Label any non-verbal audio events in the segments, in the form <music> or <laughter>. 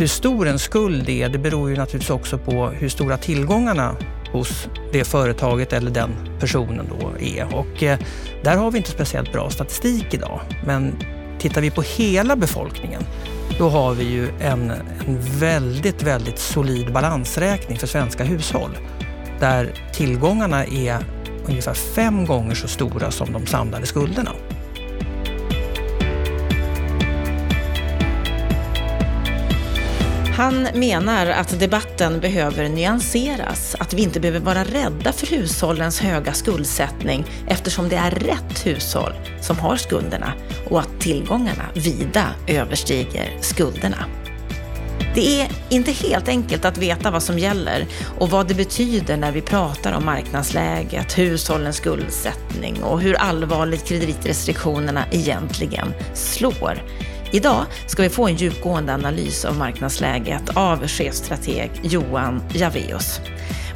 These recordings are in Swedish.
hur stor en skuld är, det beror ju naturligtvis också på hur stora tillgångarna hos det företaget eller den personen då är. Och eh, där har vi inte speciellt bra statistik idag. Men tittar vi på hela befolkningen, då har vi ju en, en väldigt, väldigt solid balansräkning för svenska hushåll. Där tillgångarna är ungefär fem gånger så stora som de samlade skulderna. Han menar att debatten behöver nyanseras, att vi inte behöver vara rädda för hushållens höga skuldsättning eftersom det är rätt hushåll som har skulderna och att tillgångarna vida överstiger skulderna. Det är inte helt enkelt att veta vad som gäller och vad det betyder när vi pratar om marknadsläget, hushållens skuldsättning och hur allvarligt kreditrestriktionerna egentligen slår. Idag ska vi få en djupgående analys av marknadsläget av chefstrateg Johan Javeus.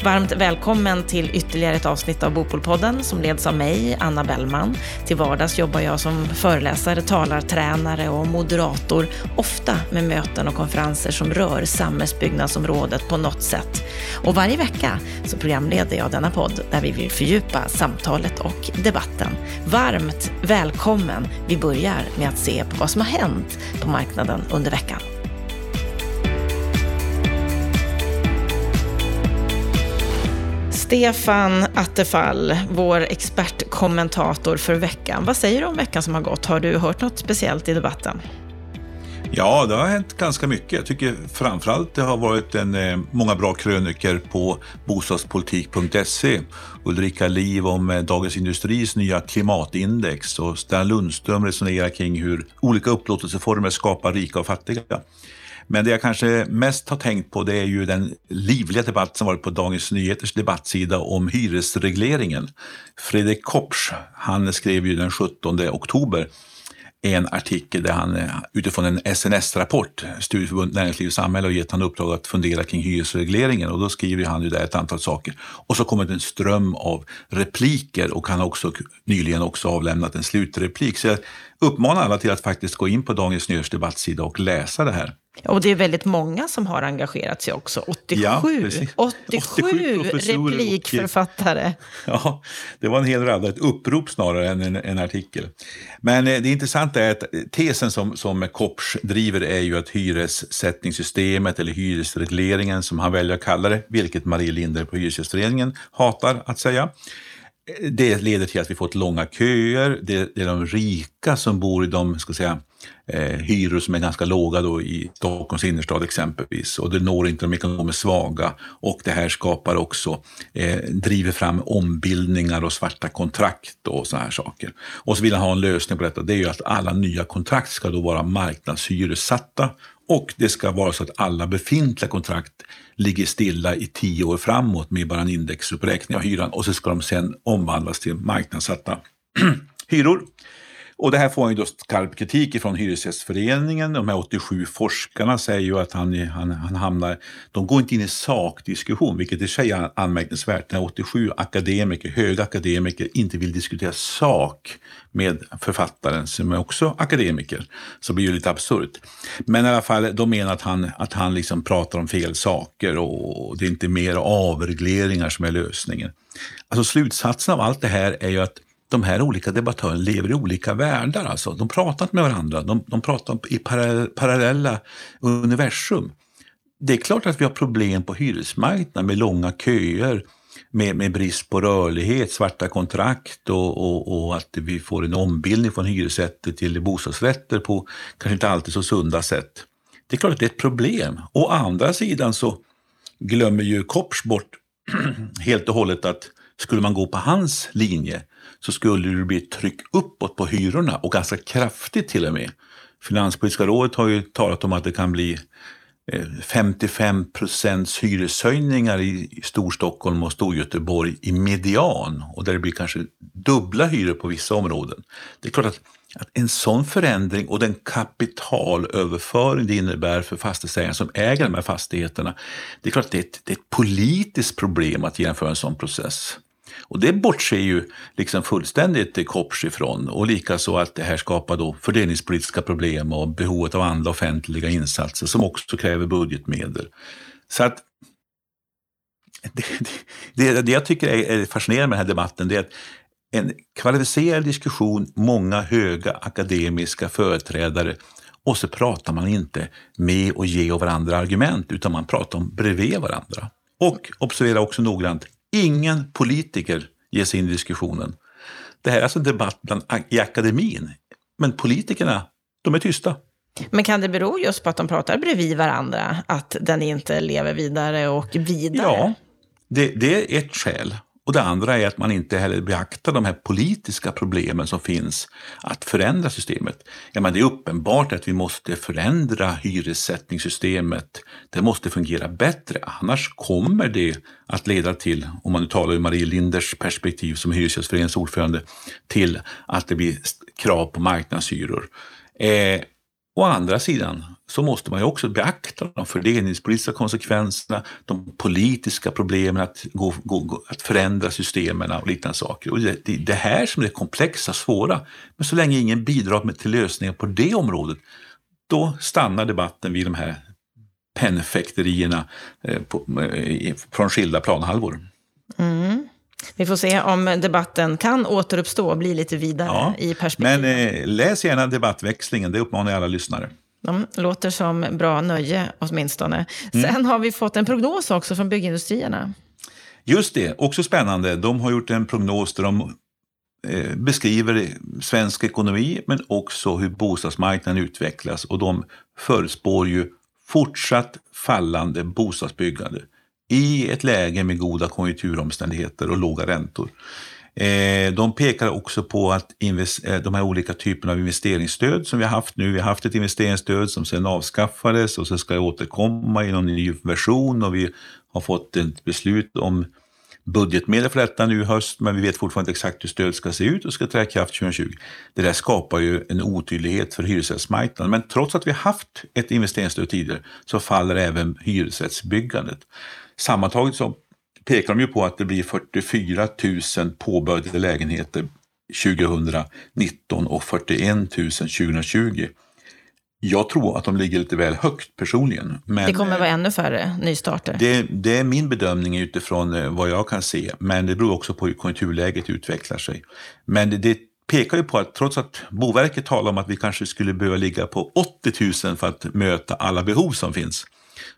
Varmt välkommen till ytterligare ett avsnitt av Bopolpodden som leds av mig, Anna Bellman. Till vardags jobbar jag som föreläsare, talartränare och moderator, ofta med möten och konferenser som rör samhällsbyggnadsområdet på något sätt. Och varje vecka så programleder jag denna podd där vi vill fördjupa samtalet och debatten. Varmt välkommen! Vi börjar med att se på vad som har hänt på marknaden under veckan. Stefan Attefall, vår expertkommentator för veckan. Vad säger du om veckan som har gått? Har du hört något speciellt i debatten? Ja, det har hänt ganska mycket. Jag tycker framförallt det har varit en, eh, många bra kröniker på bostadspolitik.se. Ulrika Liv om eh, Dagens Industris nya klimatindex och Stan Lundström resonerar kring hur olika upplåtelseformer skapar rika och fattiga. Men det jag kanske mest har tänkt på det är ju den livliga debatt som varit på Dagens Nyheters debattsida om hyresregleringen. Fredrik Kopsch, han skrev ju den 17 oktober en artikel där han eh, utifrån en SNS-rapport, Studieförbundet Näringsliv och Samhälle, har gett han uppdrag att fundera kring hyresregleringen och då skriver han ju där ett antal saker. Och så kommer det en ström av repliker och han har också nyligen också avlämnat en slutreplik. Så jag uppmanar alla till att faktiskt gå in på Dagens Nyheters debattsida och läsa det här. Och det är väldigt många som har engagerat sig också. 87, ja, 87, 87 replikförfattare. <laughs> Ja, det var en hel radda, ett upprop snarare än en, en, artikel. Men eh, det intressanta är att tesen som, som Kopsch driver är ju att hyressättningssystemet eller hyresregleringen som han väljer att kalla det, vilket Marie Linder på Hyresgästföreningen hatar att säga, det leder till att vi fått långa köer. Det, det är de rika som bor i de ska säga, eh, hyror som är ganska låga då i Stockholms innerstad exempelvis. Och det når inte de ekonomiskt svaga. Och det här skapar också, eh, driver fram ombildningar och svarta kontrakt och sådana här saker. Och så vill han ha en lösning på detta. Det är ju att alla nya kontrakt ska då vara marknadshyressatta och det ska vara så att alla befintliga kontrakt ligger stilla i tio år framåt med bara en indexuppräkning av hyran och så ska de sen omvandlas till marknadssatta <clears throat> hyror. Och det här får han ju då skarp kritik från Hyresgästföreningen. De här 87 forskarna säger ju att han, han, han hamnar, de går inte in i sakdiskussion, vilket i sig är anmärkningsvärt. När 87 akademiker, höga akademiker, inte vill diskutera sak med författaren som är också akademiker, så blir det lite absurt. Men i alla fall, de menar att han, att han liksom pratar om fel saker och det är inte mer avregleringar som är lösningen. Alltså slutsatsen av allt det här är ju att de här olika debattörerna lever i olika världar. Alltså. De pratar inte med varandra, de, de pratar i parallella universum. Det är klart att vi har problem på hyresmarknaden med långa köer, med, med brist på rörlighet, svarta kontrakt och, och, och, att vi får en ombildning från hyresrätter till bostadsrätter på kanske inte alltid så sunda sätt. Det är klart att det är ett problem. Å andra sidan så glömmer ju Kopps bort <clears throat> helt och hållet att skulle man gå på hans linje så skulle det bli ett tryck uppåt på hyrorna och ganska kraftigt till och med. Finanspolitiska rådet har ju talat om att det kan bli eh, 55 procents hyreshöjningar i Storstockholm och Storgöteborg i median och där det blir kanske dubbla hyror på vissa områden. Det är klart att, att en sån förändring och den kapitalöverföring det innebär för fastighetsägare som äger de här fastigheterna, det är klart att det är ett, det är ett politiskt problem att genomföra en sån process. Och det bortser ju liksom fullständigt Kopsch ifrån och likaså att det här skapar då fördelningspolitiska problem och behovet av andra offentliga insatser som också kräver budgetmedel. Så att det, det, det jag tycker är fascinerande med den här debatten det är att en kvalificerad diskussion, många höga akademiska företrädare och så pratar man inte med och ge varandra argument utan man pratar om bredvid varandra. Och observera också noggrant, ingen politiker ger sig in i diskussionen. Det här är alltså en debatt bland, i akademin, men politikerna, de är tysta. Men kan det bero just på att de pratar bredvid varandra, att den inte lever vidare och vidare? Ja, det, det är ett skäl. Och det andra är att man inte heller beaktar de här politiska problemen som finns att förändra systemet. Ja, men det är uppenbart att vi måste förändra hyressättningssystemet. Det måste fungera bättre, annars kommer det att leda till, om man nu talar ur Marie Linders perspektiv som Hyresgästföreningens ordförande, till att det blir krav på marknadshyror. Eh, Å andra sidan så måste man ju också beakta de fördelningspolitiska konsekvenserna, de politiska problemen att, gå, gå, att förändra systemen och liknande saker. Och det, det, det här som är det komplexa, svåra. Men så länge ingen bidrar med till lösningar på det området, då stannar debatten vid de här pennfäkterierna eh, på, eh, från skilda planhalvor. Mm. Vi får se om debatten kan återuppstå och bli lite vidare ja, i perspektiv. Men eh, läs gärna debattväxlingen, det uppmanar jag alla lyssnare. De låter som bra nöje åtminstone. Mm. Sen har vi fått en prognos också från byggindustrierna. Just det, också spännande. De har gjort en prognos där de eh, beskriver svensk ekonomi men också hur bostadsmarknaden utvecklas och de förespår ju fortsatt fallande bostadsbyggande i ett läge med goda konjunkturomständigheter och låga räntor. Eh, de pekar också på att eh, de här olika typerna av investeringsstöd som vi har haft nu, vi har haft ett investeringsstöd som sedan avskaffades och sen ska återkomma i någon ny version och vi har fått ett beslut om budgetmedel för detta nu i höst, men vi vet fortfarande inte exakt hur stödet ska se ut och ska träda i kraft 2020. Det där skapar ju en otydlighet för hyresrättsmarknaden, men trots att vi haft ett investeringsstöd tidigare så faller även hyresrättsbyggandet. Sammantaget så pekar de ju på att det blir 44 000 påbörjade lägenheter 2019 och 41 000 2020. Jag tror att de ligger lite väl högt personligen. Men det kommer vara ännu färre nystarter? Det, det, är min bedömning utifrån eh, vad jag kan se, men det beror också på hur konjunkturläget utvecklar sig. Men det, det pekar ju på att trots att Boverket talar om att vi kanske skulle behöva ligga på 80 000 för att möta alla behov som finns,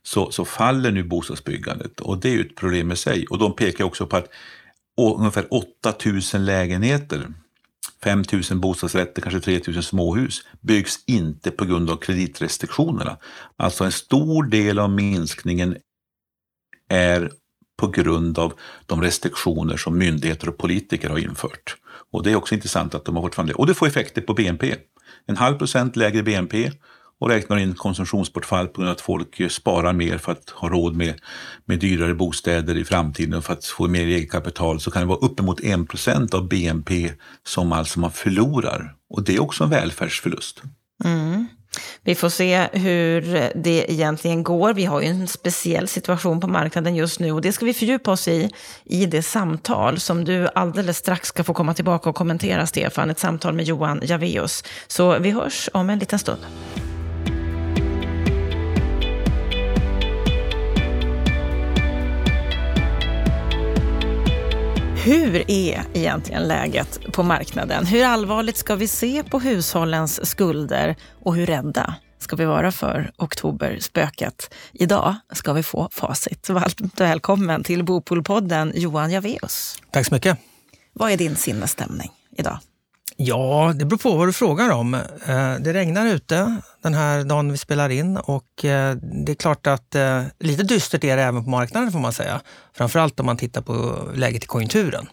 så, så faller nu bostadsbyggandet och det är ju ett problem i sig. Och de pekar också på att ungefär 8000 lägenheter 5 000 bostadsrätter, kanske 3 000 småhus byggs inte på grund av kreditrestriktionerna. Alltså en stor del av minskningen är på grund av de restriktioner som myndigheter och politiker har infört. Och det är också intressant att de har fortfarande det. Och det får effekter på BNP. En halv procent lägre BNP och räknar in konsumtionsbortfall på grund av att folk sparar mer för att ha råd med, med dyrare bostäder i framtiden för att få mer eget kapital så kan det vara uppemot 1 av BNP som alltså man förlorar. Och det är också en välfärdsförlust. Mm. Vi får se hur det egentligen går. Vi har ju en speciell situation på marknaden just nu och det ska vi fördjupa oss i i det samtal som du alldeles strax ska få komma tillbaka och kommentera, Stefan. Ett samtal med Johan Javeus. Så vi hörs om en liten stund. Hur är egentligen läget på marknaden? Hur allvarligt ska vi se på hushållens skulder och hur rädda ska vi vara för oktoberspöket? Idag ska vi få facit. Varmt välkommen till Bopolpodden Johan Javeus. Tack så mycket. Vad är din sinnesstämning idag? Ja, det beror på vad du frågar om. Eh, det regnar ute den här dagen vi spelar in och eh, det är klart att eh, lite dystert är det även på marknaden får man säga. Framförallt om man tittar på läget i konjunkturen.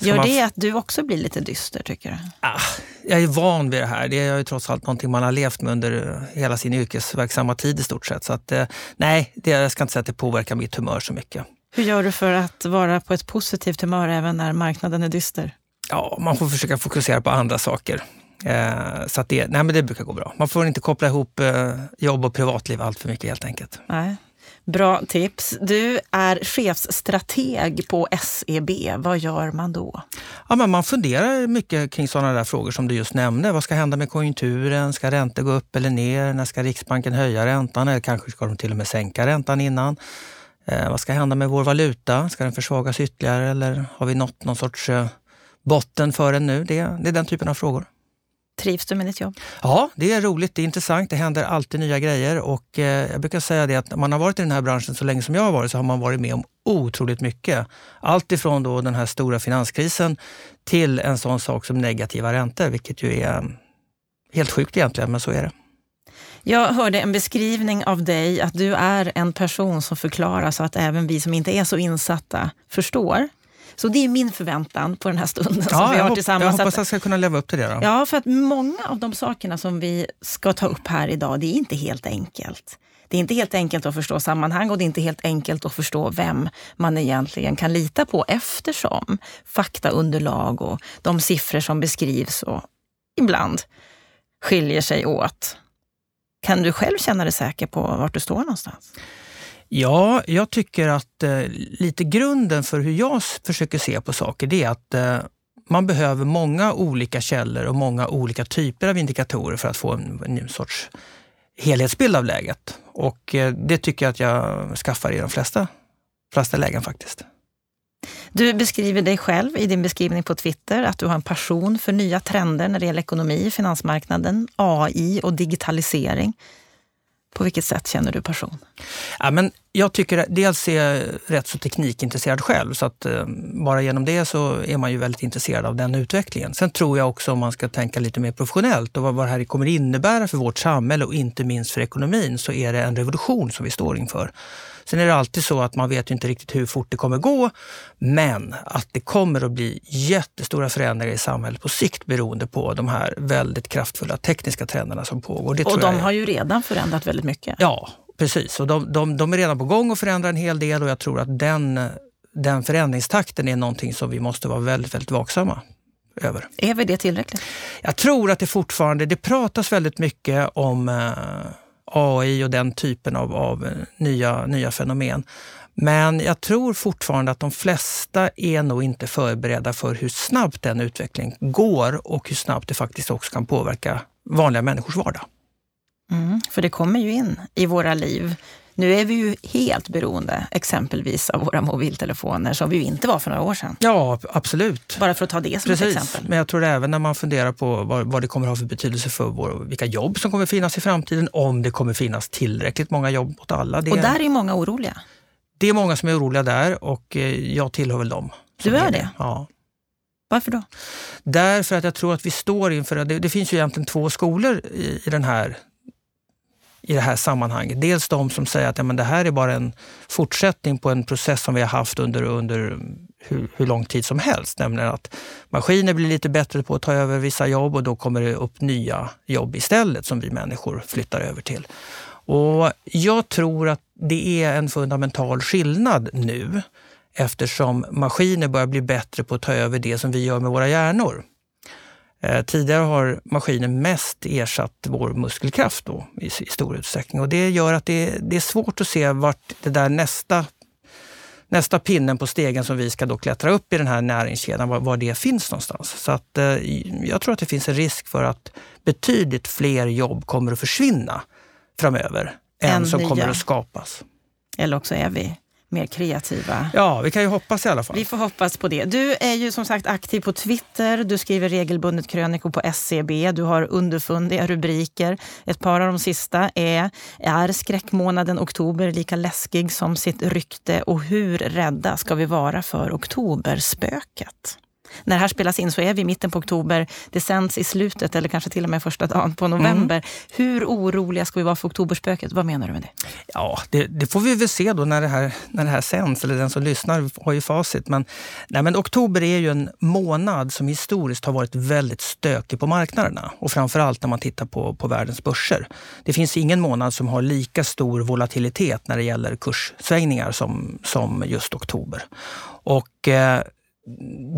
Gör det att du också blir lite dyster tycker du? Ah, jag är van vid det här. Det är ju trots allt någonting man har levt med under hela sin yrkesverksamma tid i stort sett. Så att, nej, det, jag ska inte säga att det påverkar mitt humör så mycket. Hur gör du för att vara på ett positivt humör även när marknaden är dyster? Ja, man får försöka fokusera på andra saker. Eh, så att det, nej men det brukar gå bra. Man får inte koppla ihop eh, jobb och privatliv allt för mycket helt enkelt. Nej. Bra tips. Du är chefsstrateg på SEB. Vad gör man då? Ja, men man funderar mycket kring sådana där frågor som du just nämnde. Vad ska hända med konjunkturen? Ska räntor gå upp eller ner? När ska Riksbanken höja räntan? Eller kanske ska de till och med sänka räntan innan? Eh, vad ska hända med vår valuta? Ska den försvagas ytterligare eller har vi nått någon sorts eh, botten för den nu? Det, det är den typen av frågor. Trivs du med ditt jobb? Ja, det är roligt, det är intressant, det händer alltid nya grejer och eh, jag brukar säga det att om man har varit i den här branschen så länge som jag har varit så har man varit med om otroligt mycket. Allt ifrån då den här stora finanskrisen till en sån sak som negativa räntor, vilket ju är helt sjukt egentligen, men så är det. Jag hörde en beskrivning av dig att du är en person som förklarar så att även vi som inte är så insatta förstår. Så det är min förväntan på den här stunden ja, som vi har jag tillsammans. Jag hoppas att jag ska kunna leva upp till det. Då. Ja, för att många av de sakerna som vi ska ta upp här idag, det är inte helt enkelt. Det är inte helt enkelt att förstå sammanhang och det är inte helt enkelt att förstå vem man egentligen kan lita på eftersom faktaunderlag och de siffror som beskrivs och ibland skiljer sig åt. Kan du själv känna dig säker på vart du står någonstans? Ja, jag tycker att eh, lite grunden för hur jag försöker se på saker, det är att eh, man behöver många olika källor och många olika typer av indikatorer för att få en, en sorts helhetsbild av läget. Och eh, det tycker jag att jag skaffar i de flesta, flesta lägen faktiskt. Du beskriver dig själv i din beskrivning på Twitter att du har en passion för nya trender när det gäller ekonomi, finansmarknaden, AI och digitalisering. På vilket sätt känner du passion? Ja, men jag tycker dels är jag rätt så teknikintresserad själv så att eh, bara genom det så är man ju väldigt intresserad av den utvecklingen. Sen tror jag också om man ska tänka lite mer professionellt och vad, vad det här kommer innebära för vårt samhälle och inte minst för ekonomin så är det en revolution som vi står inför. Sen är det alltid så att man vet inte riktigt hur fort det kommer gå, men att det kommer att bli jättestora förändringar i samhället på sikt beroende på de här väldigt kraftfulla tekniska trenderna som pågår. Och de har ju redan förändrat väldigt mycket. Ja, precis. Och de, de, de är redan på gång att förändra en hel del och jag tror att den, den förändringstakten är någonting som vi måste vara väldigt, väldigt vaksamma över. Är vi det tillräckligt? Jag tror att det fortfarande, det pratas väldigt mycket om eh, AI och den typen av, av eh, nya, nya fenomen. Men jag tror fortfarande att de flesta är nog inte förberedda för hur snabbt den utvecklingen går och hur snabbt det faktiskt också kan påverka vanliga människors vardag. Mm, för det kommer ju in i våra liv nu är vi ju helt beroende exempelvis av våra mobiltelefoner som vi ju inte var för några år sedan. Ja, absolut. Bara för att ta det som Precis. ett exempel. Men jag tror även när man funderar på vad, vad det kommer ha för betydelse för vår, vilka jobb som kommer finnas i framtiden, om det kommer finnas tillräckligt många jobb åt alla. Det, och där är många oroliga. Det är många som är oroliga där och eh, jag tillhör väl dem. Du är det? Ja. Varför då? Därför att jag tror att vi står inför, det, det finns ju egentligen två skolor i, i den här i det här sammanhanget. Dels de som säger att ja, men det här är bara en fortsättning på en process som vi har haft under, under hur, hur lång tid som helst. Nämligen att maskiner blir lite bättre på att ta över vissa jobb och då kommer det upp nya jobb istället som vi människor flyttar över till. Och Jag tror att det är en fundamental skillnad nu eftersom maskiner börjar bli bättre på att ta över det som vi gör med våra hjärnor. Eh, tidigare har maskinen mest ersatt vår muskelkraft då, i, i stor utsträckning och det gör att det, det, är svårt att se vart det där nästa, nästa pinnen på stegen som vi ska då klättra upp i den här näringskedjan, var, var det finns någonstans. Så att, eh, jag tror att det finns en risk för att betydligt fler jobb kommer att försvinna framöver än, än som nya. kommer att skapas. Eller också är vi mer kreativa. Ja, vi kan ju hoppas i alla fall. Vi får hoppas på det. Du är ju som sagt aktiv på Twitter. Du skriver regelbundet krönikor på SCB. Du har underfundiga rubriker. Ett par av de sista är Är skräckmånaden oktober lika läskig som sitt rykte? Och hur rädda ska vi vara för oktoberspöket? När det här spelas in så är vi i mitten på oktober. Det sänds i slutet eller kanske till och med första dagen på november. Mm. Hur oroliga ska vi vara för oktoberspöket? Vad menar du med det? Ja, det, det, får vi väl se då när det, här, när det här sänds, eller den som lyssnar har ju facit. Men, nej, men oktober är ju en månad som historiskt har varit väldigt stökig på marknaderna och framförallt när man tittar på, på världens börser. Det finns ingen månad som har lika stor volatilitet när det gäller kurssvängningar som, som just oktober. Och eh,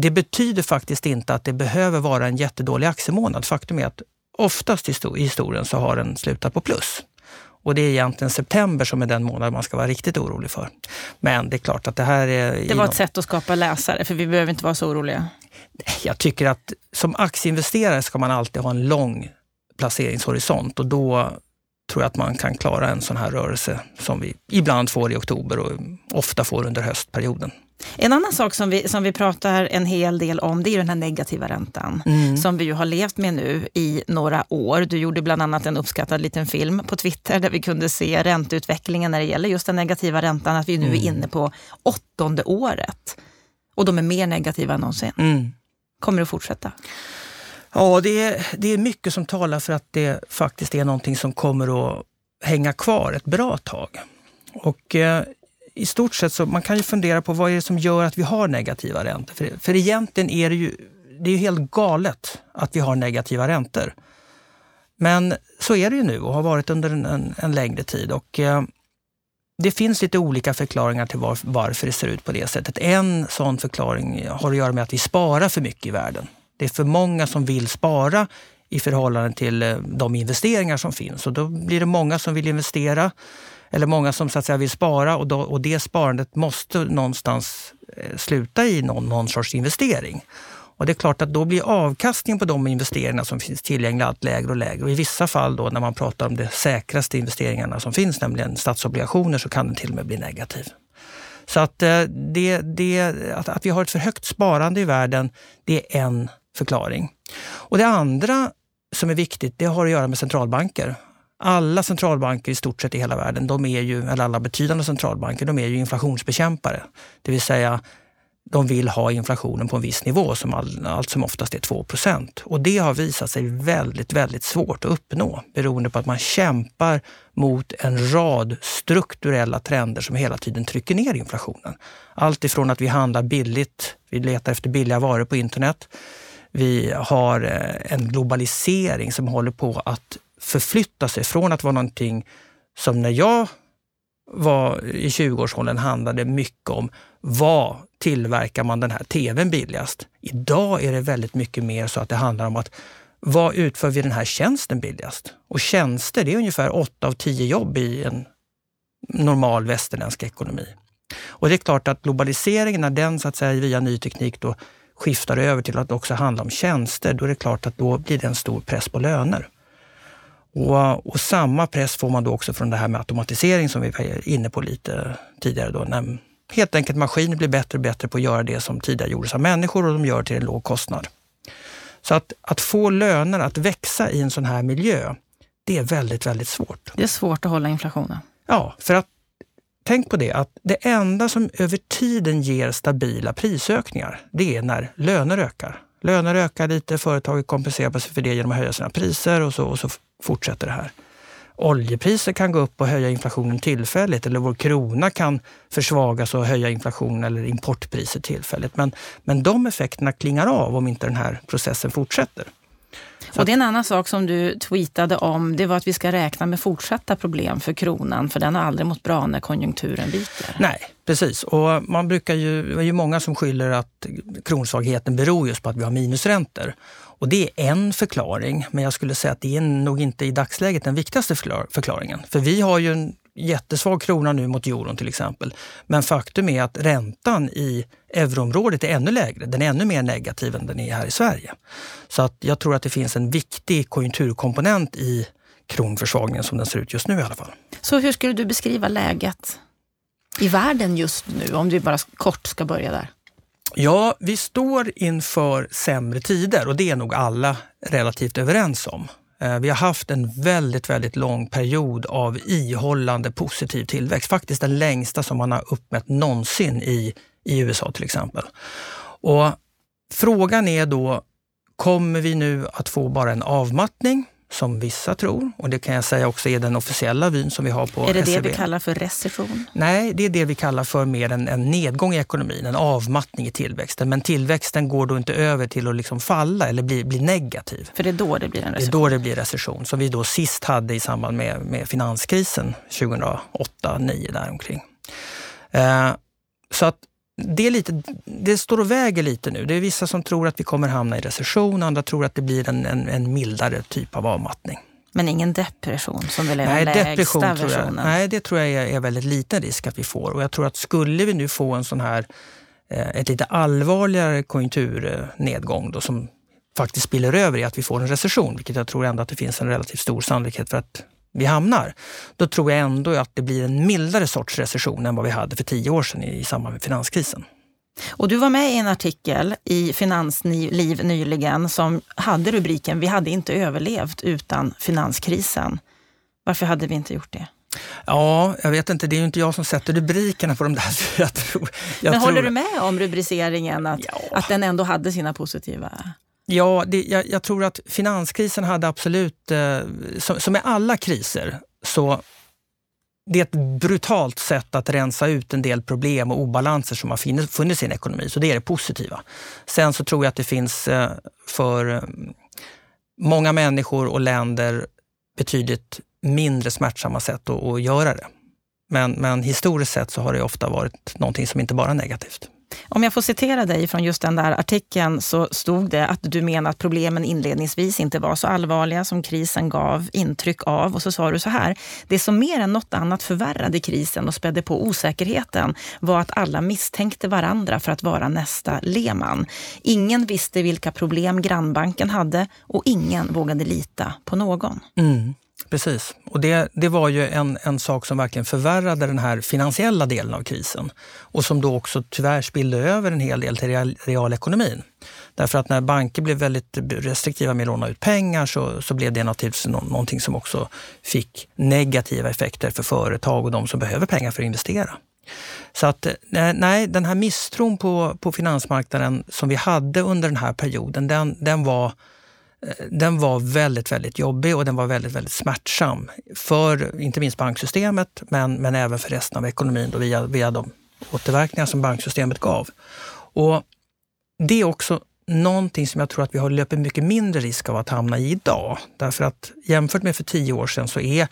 det betyder faktiskt inte att det behöver vara en jättedålig aktiemånad. Faktum är att oftast i historien så har den slutat på plus. Och det är egentligen september som är den månad man ska vara riktigt orolig för. Men det är klart att det här är... Det var ett sätt att skapa läsare, för vi behöver inte vara så oroliga. Jag tycker att som aktieinvesterare ska man alltid ha en lång placeringshorisont och då tror jag att man kan klara en sån här rörelse som vi ibland får i oktober och ofta får under höstperioden. En annan sak som vi, som vi pratar en hel del om det är den här negativa räntan mm. som vi ju har levt med nu i några år. Du gjorde bland annat en uppskattad liten film på Twitter där vi kunde se ränteutvecklingen när det gäller just den negativa räntan, att vi nu mm. är inne på åttonde året. Och de är mer negativa än någonsin. Mm. Kommer det att fortsätta? Ja, det är, det är mycket som talar för att det faktiskt är någonting som kommer att hänga kvar ett bra tag. Och eh, i stort sett så man kan ju fundera på vad är det som gör att vi har negativa räntor? För, för egentligen är det ju, det är ju helt galet att vi har negativa räntor. Men så är det ju nu och har varit under en, en, en längre tid. Och, eh, det finns lite olika förklaringar till var, varför det ser ut på det sättet. En sån förklaring har att göra med att vi sparar för mycket i världen. Det är för många som vill spara i förhållande till eh, de investeringar som finns. Och då blir det många som vill investera eller många som så att säga vill spara och, då, och det sparandet måste någonstans eh, sluta i någon, någon sorts investering. Och det är klart att då blir avkastningen på de investeringar som finns tillgängliga allt lägre och lägre. Och I vissa fall då när man pratar om de säkraste investeringarna som finns, nämligen statsobligationer, så kan den till och med bli negativ. Så att, eh, det, det, att, att vi har ett för högt sparande i världen, det är en förklaring. Och det andra som är viktigt, det har att göra med centralbanker. Alla centralbanker i stort sett i hela världen, de är ju, eller alla betydande centralbanker, de är ju inflationsbekämpare. Det vill säga, de vill ha inflationen på en viss nivå som all, allt som oftast är 2 Och det har visat sig väldigt, väldigt svårt att uppnå beroende på att man kämpar mot en rad strukturella trender som hela tiden trycker ner inflationen. Allt ifrån att vi handlar billigt, vi letar efter billiga varor på internet. Vi har eh, en globalisering som håller på att förflytta sig från att vara någonting som när jag var i 20-årsåldern handlade mycket om vad tillverkar man den här tvn billigast? Idag är det väldigt mycket mer så att det handlar om att vad utför vi den här tjänsten billigast? Och tjänster, det är ungefär 8 av 10 jobb i en normal västerländsk ekonomi. Och det är klart att globaliseringen, när den så att säga via ny teknik då skiftar över till att också handla om tjänster, då är det klart att då blir det en stor press på löner. Och, och, samma press får man då också från det här med automatisering som vi var inne på lite tidigare. Då, när helt enkelt maskiner blir bättre och bättre på att göra det som tidigare gjordes av människor och de gör det till en låg kostnad. Så att, att få löner att växa i en sån här miljö, det är väldigt, väldigt svårt. Det är svårt att hålla inflationen. Ja, för att tänk på det att det enda som över tiden ger stabila prisökningar, det är när löner ökar. Löner ökar lite, företaget kompenserar sig för det genom att höja sina priser och så, och så fortsätter det här. Oljepriser kan gå upp och höja inflationen tillfälligt eller vår krona kan försvagas och höja inflationen eller importpriser tillfälligt. Men, men de effekterna klingar av om inte den här processen fortsätter. och det är en annan sak som du tweetade om, det var att vi ska räkna med fortsatta problem för kronan, för den har aldrig mått bra när konjunkturen viker. Nej, precis. Och man brukar ju, det är ju många som skyller att kronsvagheten beror just på att vi har minusräntor. Och det är en förklaring, men jag skulle säga att det är nog inte i dagsläget den viktigaste förklaringen. För vi har ju en jättesvag krona nu mot euron till exempel. Men faktum är att räntan i euroområdet är ännu lägre. Den är ännu mer negativ än den är här i Sverige. Så att jag tror att det finns en viktig konjunkturkomponent i kronförsvagningen som den ser ut just nu i alla fall. Så hur skulle du beskriva läget i världen just nu, om du bara kort ska börja där? Ja, vi står inför sämre tider och det är nog alla relativt överens om. Eh, vi har haft en väldigt, väldigt lång period av ihållande positiv tillväxt. Faktiskt den längsta som man har uppmätt någonsin i, i USA till exempel. Och frågan är då, kommer vi nu att få bara en avmattning som vissa tror. Och det kan jag säga också är den officiella vyn som vi har på Är det SCB. det vi kallar för recession? Nej, det är det vi kallar för mer en, en nedgång i ekonomin, en avmattning i tillväxten. Men tillväxten går då inte över till att liksom falla eller bli, bli negativ. För det är då det blir en recession? Det är då det blir recession, som vi då sist hade i samband med, med finanskrisen 2008-2009 däromkring. Eh, så att det, är lite, det står och väger lite nu. Det är vissa som tror att vi kommer hamna i recession, andra tror att det blir en, en, en mildare typ av avmattning. Men ingen depression som väl är Nej, den lägsta tror jag, versionen? Nej, det tror jag är, är väldigt liten risk att vi får. Och jag tror att skulle vi nu få en sån här, eh, ett lite allvarligare konjunkturnedgång då, som faktiskt spiller över i att vi får en recession, vilket jag tror ändå att det finns en relativt stor sannolikhet för att vi hamnar. Då tror jag ändå att det blir en mildare sorts recession än vad vi hade för tio år sedan i, samband med finanskrisen. Och du var med i en artikel i Finansliv nyligen som hade rubriken Vi hade inte överlevt utan finanskrisen. Varför hade vi inte gjort det? Ja, jag vet inte. Det är ju inte jag som sätter rubrikerna på de där. Jag tror, jag Men tror, håller du med om rubriceringen att, Ja. att den ändå hade sina positiva... Ja, det, jag, jag tror att finanskrisen hade absolut, eh, som, som med alla kriser, så det är ett brutalt sätt att rensa ut en del problem och obalanser som har funnits- i en ekonomi. Så det är det positiva. Sen så tror jag att det finns eh, för eh, många människor och länder betydligt mindre smärtsamma sätt att, att göra det. Men, men historiskt sett så har det ofta varit någonting som inte bara är negativt. Om jag får citera dig från just den där artikeln så stod det att du menar att problemen inledningsvis inte var så allvarliga som krisen gav intryck av. Och så sa du så här, det som mer än något annat förvärrade krisen och spädde på osäkerheten var att alla misstänkte varandra för att vara nästa Lehman. Ingen visste vilka problem grannbanken hade och ingen vågade lita på någon. Mm, precis. Och det, det var ju en, en sak som verkligen förvärrade den här finansiella delen av krisen och som då också tyvärr spillde över en hel del till real, realekonomin. Därför att när banker blev väldigt restriktiva med att låna ut pengar så, så blev det naturligtvis någonting som också fick negativa effekter för företag och de som behöver pengar för att investera. Så att nej, den här misstron på, på finansmarknaden som vi hade under den här perioden, den, den var den var väldigt, väldigt jobbig och den var väldigt, väldigt smärtsam för inte minst banksystemet, men, men även för resten av ekonomin då via, via de återverkningar som banksystemet gav. Och det är också någonting som jag tror att vi har löper mycket mindre risk av att hamna i idag. Därför att jämfört med för tio år sedan så är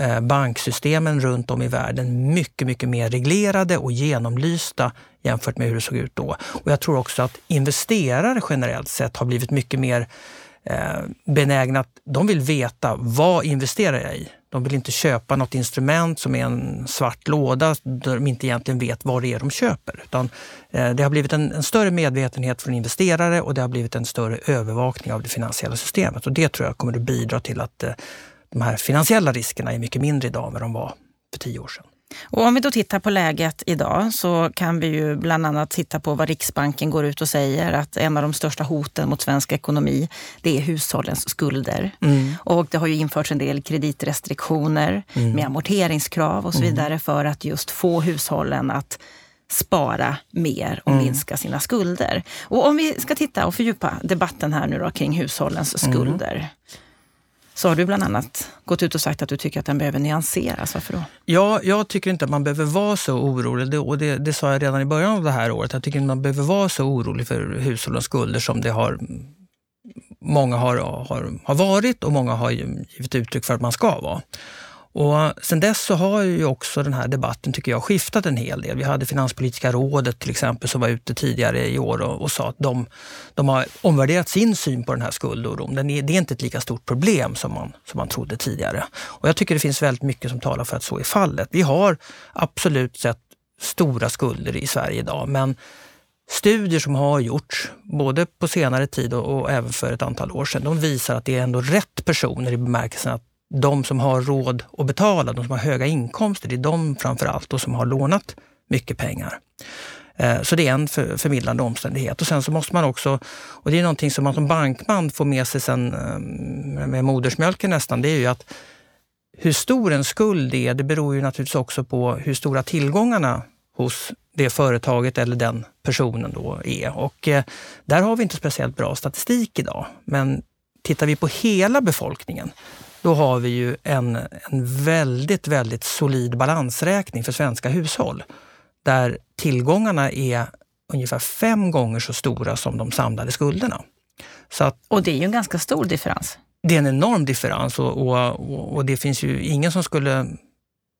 eh, banksystemen runt om i världen mycket, mycket mer reglerade och genomlysta jämfört med hur det såg ut då. Och jag tror också att investerare generellt sett har blivit mycket mer Eh, benägna att de vill veta vad investerar jag i? De vill inte köpa något instrument som är en svart låda där de inte egentligen vet vad det är de köper. Utan, eh, det har blivit en, en större medvetenhet från investerare och det har blivit en större övervakning av det finansiella systemet. Och det tror jag kommer att bidra till att eh, de här finansiella riskerna är mycket mindre idag än vad de var för tio år sedan. Och om vi då tittar på läget idag så kan vi ju bland annat titta på vad Riksbanken går ut och säger att en av de största hoten mot svensk ekonomi det är hushållens skulder. Och det har ju införts en del kreditrestriktioner med amorteringskrav och så vidare för att just få hushållen att spara mer och minska sina skulder. Och om vi ska titta och fördjupa debatten här nu då kring hushållens skulder så har du bland annat gått ut och sagt att du tycker att den behöver nyanseras. Varför då? Ja, jag tycker inte att man behöver vara så orolig. Det, och det, det sa jag redan i början av det här året. Jag tycker inte man behöver vara så orolig för hushållens skulder som det har många har, har, har varit och många har givit uttryck för att man ska vara. Och sen dess så har ju också den här debatten tycker jag skiftat en hel del. Vi hade Finanspolitiska rådet till exempel som var ute tidigare i år och, och sa att de, de har omvärderat sin syn på den här skuldoron. Den är, det är inte ett lika stort problem som man, som man trodde tidigare. Och jag tycker det finns väldigt mycket som talar för att så är fallet. Vi har absolut sett stora skulder i Sverige idag men studier som har gjorts, både på senare tid och, och även för ett antal år sedan, de visar att det är ändå rätt personer i bemärkelsen att de som har råd att betala, de som har höga inkomster, det är de framför allt och som har lånat mycket pengar. Eh, så det är en för, förmildrande omständighet. Och sen så måste man också, och det är någonting som man som bankman får med sig sen eh, med modersmjölken nästan, det är ju att hur stor en skuld är, det beror ju naturligtvis också på hur stora tillgångarna hos det företaget eller den personen då är. Och eh, där har vi inte speciellt bra statistik idag. Men tittar vi på hela befolkningen, då har vi ju en, en väldigt, väldigt solid balansräkning för svenska hushåll. Där tillgångarna är ungefär fem gånger så stora som de samlade skulderna. Så att Och det är ju en ganska stor differens. det är en enorm differens och, och, och, det finns ju ingen som skulle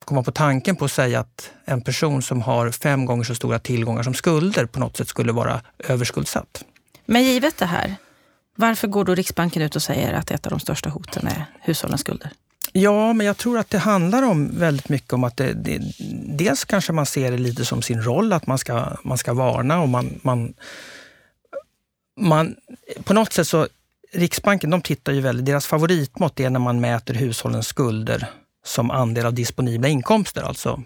komma på tanken på att säga att en person som har fem gånger så stora tillgångar som skulder på något sätt skulle vara överskuldsatt. Men givet det här, varför går då Riksbanken ut och säger att ett av de största hoten är hushållens skulder? Ja, men jag tror att det handlar om väldigt mycket om att det, det, dels kanske man ser det lite som sin roll att man ska, man ska varna och man, man, man på något sätt så Riksbanken de tittar ju väldigt, deras favoritmått är när man mäter hushållens skulder som andel av disponibla inkomster, alltså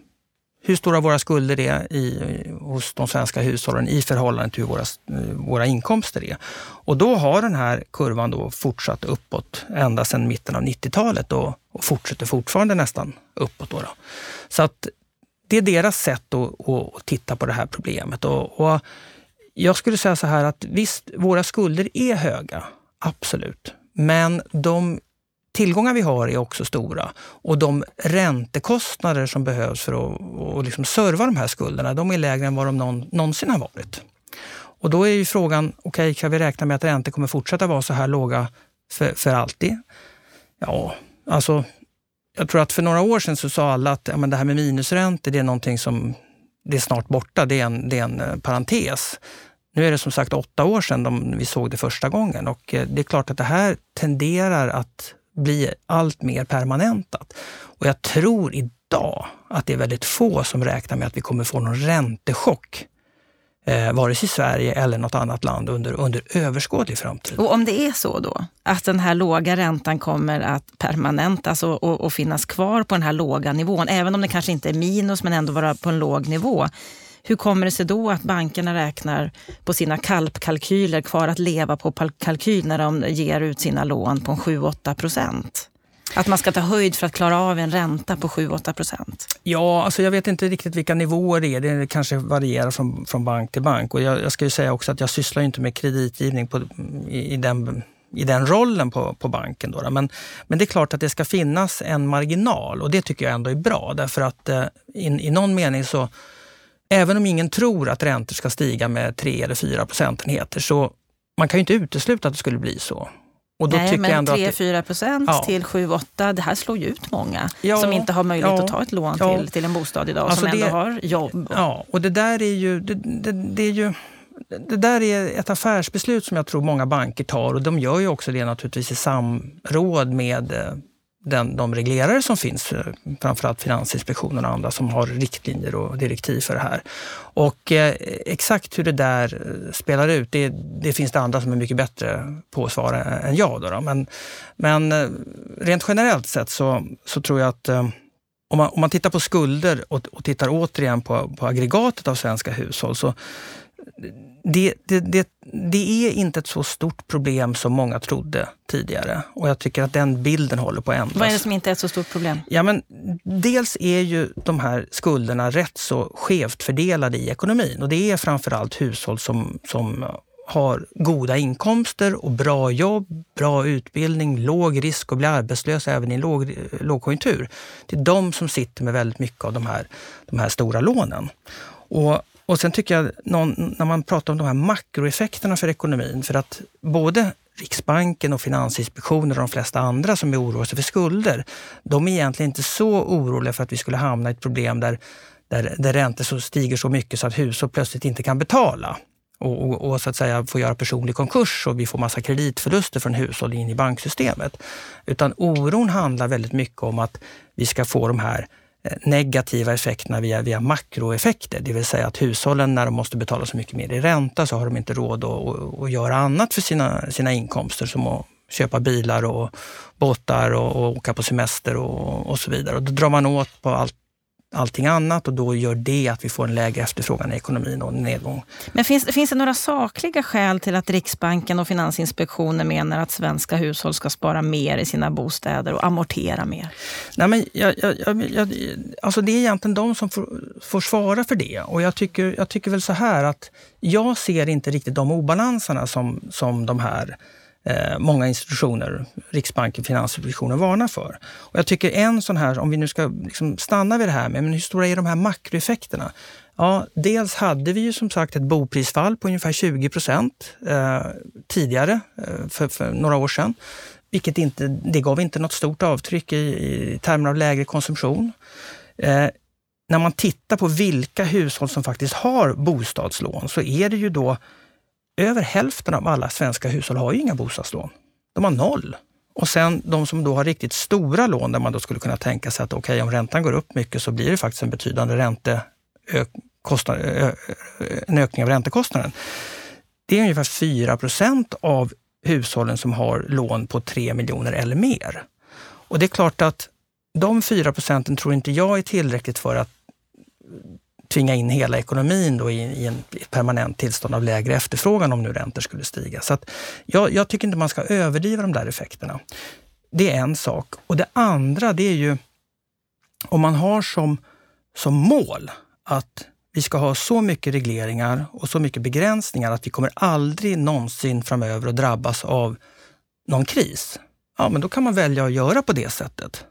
hur stora våra skulder är i, hos de svenska hushållen i förhållande till hur våra, våra inkomster är. Och då har den här kurvan då fortsatt uppåt ända sedan mitten av 90-talet och, och fortsätter fortfarande nästan uppåt. Då, då. Så att det är deras sätt att, att, titta på det här problemet. Och, och jag skulle säga så här att visst, våra skulder är höga, absolut. Men de tillgångar vi har är också stora och de räntekostnader som behövs för att och liksom serva de här skulderna, de är lägre än vad de någon, någonsin har varit. Och då är ju frågan, okej, okay, kan vi räkna med att räntor kommer fortsätta vara så här låga för, för alltid? Ja, alltså, jag tror att för några år sedan så sa alla att ja, men det här med minusräntor, det är någonting som det är snart borta, det är en, det är en eh, parentes. Nu är det som sagt åtta år sedan de, vi såg det första gången och eh, det är klart att det här tenderar att blir allt mer permanentat. Och jag tror idag att det är väldigt få som räknar med att vi kommer få någon räntechock eh, vare sig i Sverige eller något annat land under, under överskådlig framtid. Och om det är så då, att den här låga räntan kommer att permanentas och, och, och finnas kvar på den här låga nivån, även om det kanske inte är minus men ändå vara på en låg nivå. Hur kommer det sig då att bankerna räknar på sina kalpkalkyler kvar att leva på kalkyl när de ger ut sina lån på 7-8 procent? Att man ska ta höjd för att klara av en ränta på 7-8 procent? Ja, alltså jag vet inte riktigt vilka nivåer det är. Det kanske varierar från, från bank till bank. Och jag, jag ska ju säga också att jag sysslar inte med kreditgivning på, i, i den i den rollen på, på banken. Då, men, men det är klart att det ska finnas en marginal och det tycker jag ändå är bra därför att eh, in, i någon mening så Även om ingen tror att räntor ska stiga med 3 eller 4 procentenheter så man kan ju inte utesluta att det skulle bli så. Och då Nej, men 3-4 procent ja. till 7-8, det här slår ju ut många ja, som inte har möjlighet ja, att ta ett lån till, till en bostad idag, alltså som det, ändå har jobb. Ja, och det där är ju... Det, det, det, är ju det där är ett affärsbeslut som jag tror många banker tar och de gör ju också det naturligtvis i samråd med eh, den, de reglerare som finns, eh, framförallt Finansinspektionen och andra som har riktlinjer och direktiv för det här. Och eh, exakt hur det där eh, spelar ut, det, det, finns det andra som är mycket bättre på att svara än jag. Då, då. Men, men eh, rent generellt sett så, så tror jag att eh, om, man, om man tittar på skulder och, och tittar återigen på, på aggregatet av svenska hushåll så det, det, det, det, är inte ett så stort problem som många trodde tidigare. Och jag tycker att den bilden håller på att ändras. Vad är det som inte är ett så stort problem? Ja, men dels är ju de här skulderna rätt så skevt fördelade i ekonomin. Och det är framförallt hushåll som, som har goda inkomster och bra jobb, bra utbildning, låg risk att bli arbetslösa även i låg, lågkonjunktur. Det är de som sitter med väldigt mycket av de här, de här stora lånen. Och och sen tycker jag, någon, när man pratar om de här makroeffekterna för ekonomin, för att både Riksbanken och Finansinspektionen och de flesta andra som är oroade sig för skulder, de är egentligen inte så oroliga för att vi skulle hamna i ett problem där, där, där räntor så stiger så mycket så att hushåll plötsligt inte kan betala. Och, och, och, så att säga får göra personlig konkurs och vi får massa kreditförluster från hushåll in i banksystemet. Utan oron handlar väldigt mycket om att vi ska få de här negativa effekterna via, via makroeffekter. Det vill säga att hushållen när de måste betala så mycket mer i ränta så har de inte råd att, att, att göra annat för sina, sina inkomster som att köpa bilar och båtar och, och åka på semester och, och så vidare. Och då drar man åt på allt allting annat och då gör det att vi får en lägre efterfrågan i ekonomin och en nedgång. Men finns, finns det några sakliga skäl till att Riksbanken och Finansinspektionen menar att svenska hushåll ska spara mer i sina bostäder och amortera mer? Nej, men jag, jag, jag, alltså det är egentligen de som får, får svara för det och jag tycker, jag tycker väl så här att jag ser inte riktigt de obalanserna som, som de här eh, många institutioner, Riksbanken, Finansinspektionen varnar för. Och jag tycker en sån här, om vi nu ska liksom stanna vid det här med men hur stora är de här makroeffekterna? Ja, dels hade vi ju som sagt ett boprisfall på ungefär 20 procent eh, tidigare, eh, för, för, några år sedan. Vilket inte, det gav inte något stort avtryck i, i termer av lägre konsumtion. Eh, när man tittar på vilka hushåll som faktiskt har bostadslån så är det ju då över hälften av alla svenska hushåll har ju inga bostadslån. De har noll. Och sen de som då har riktigt stora lån där man då skulle kunna tänka sig att okej, okay, om räntan går upp mycket så blir det faktiskt en betydande ränte, kostnad, en ökning av räntekostnaden. Det är ungefär 4 procent av hushållen som har lån på 3 miljoner eller mer. Och det är klart att de 4 procenten tror inte jag är tillräckligt för att tvinga in hela ekonomin då i, i en permanent tillstånd av lägre efterfrågan om nu räntor skulle stiga. Så att jag, jag tycker inte man ska överdriva de där effekterna. Det är en sak. Och det andra, det är ju om man har som, som mål att vi ska ha så mycket regleringar och så mycket begränsningar att vi kommer aldrig någonsin framöver att drabbas av någon kris. Ja, men då kan man välja att göra på det sättet.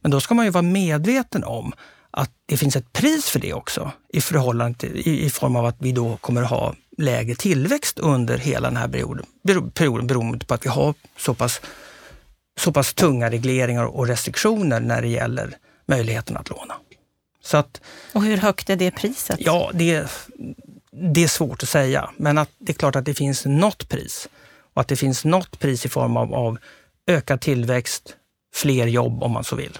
Men då ska man ju vara medveten om att det finns ett pris för det också i, förhållande till, i, i form av att vi då kommer ha lägre tillväxt under hela den här perioden, perioden beroende på att vi har så pass, så pass tunga regleringar och restriktioner när det gäller möjligheten att låna. Så att, och hur högt är det priset? Ja, det, det är svårt att säga, men att det är klart att det finns något pris. Och att det finns något pris i form av, av ökad tillväxt, fler jobb om man så vill.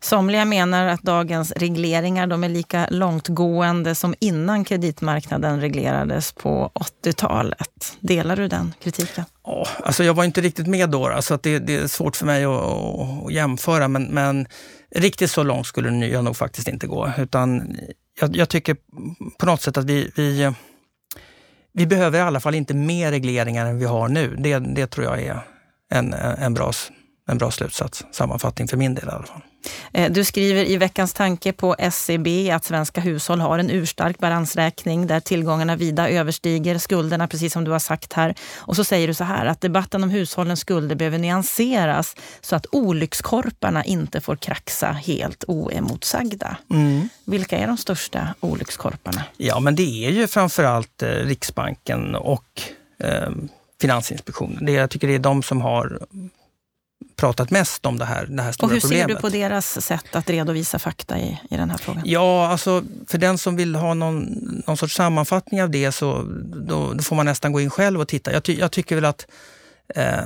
Somliga menar att dagens regleringar de är lika långtgående som innan kreditmarknaden reglerades på 80-talet. Delar du den kritiken? Ja, alltså jag var inte riktigt med då, så att det, det är svårt för mig att, att jämföra. Men, men, riktigt så långt skulle jag nog faktiskt inte gå. Utan jag, jag tycker på något sätt att vi, vi, vi behöver i alla fall inte mer regleringar än vi har nu. Det, det tror jag är en, en, bra, en bra slutsats, sammanfattning för min del i alla fall. Eh, du skriver i veckans tanke på SCB e att svenska hushåll har en urstark balansräkning där tillgångarna vida överstiger skulderna, precis som du har sagt här. Och så säger du så här att debatten om hushållens skulder behöver nyanseras så att olyckskorparna inte får kraxa helt oemotsagda. Mm. Vilka är de största olyckskorparna? Ja, men det är ju framförallt eh, Riksbanken och eh, Finansinspektionen. Det, jag tycker det är de som har pratat mest om det här, det här stora problemet. Och hur ser du på deras sätt att redovisa fakta i, i den här frågan? Ja, alltså för den som vill ha någon, någon sorts sammanfattning av det så då, då får man nästan gå in själv och titta. Jag, ty, jag tycker väl att eh,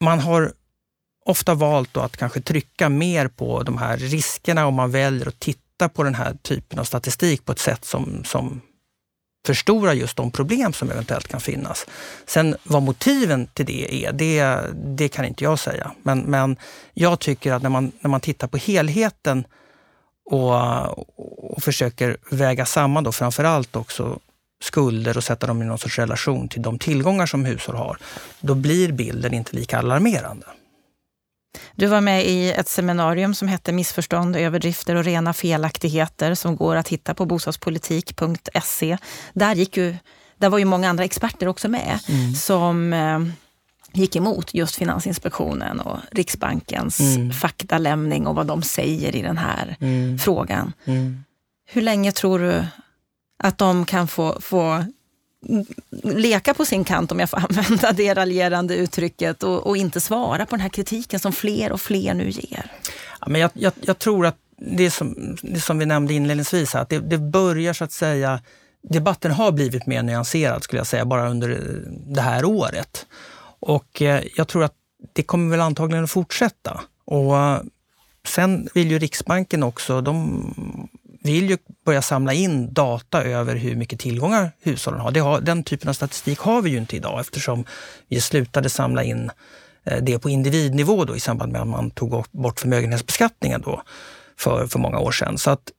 man har ofta valt att kanske trycka mer på de här riskerna om man väljer att titta på den här typen av statistik på ett sätt som, som förstora just de problem som eventuellt kan finnas. Sen vad motiven till det är, det, det kan inte jag säga. Men, men jag tycker att när man, när man tittar på helheten och, och försöker väga samman då framförallt också skulder och sätta dem i någon sorts relation till de tillgångar som hushåll har, då blir bilden inte lika alarmerande. Du var med i ett seminarium som hette Missförstånd, överdrifter och rena felaktigheter som går att hitta på bostadspolitik.se. Där, gick ju, där var ju många andra experter också med mm. som eh, gick emot just Finansinspektionen och Riksbankens mm. faktalämning och vad de säger i den här mm. frågan. Mm. Hur länge tror du att de kan få, få leka på sin kant, om jag får <laughs> använda det raljerande uttrycket, och, och, inte svara på den här kritiken som fler och fler nu ger? Ja, men jag, jag, jag tror att det som, det som vi nämnde inledningsvis, att det, det börjar så att säga debatten har blivit mer nyanserad skulle jag säga, bara under det här året. Och eh, jag tror att det kommer väl antagligen att fortsätta. Och eh, sen vill ju Riksbanken också, de vill ju börja samla in data över hur mycket tillgångar hushållen har. har. Den typen av statistik har vi ju inte idag eftersom vi slutade samla in eh, det på individnivå då, i samband med att man tog bort förmögenhetsbeskattningen då för, för många år sedan. Så att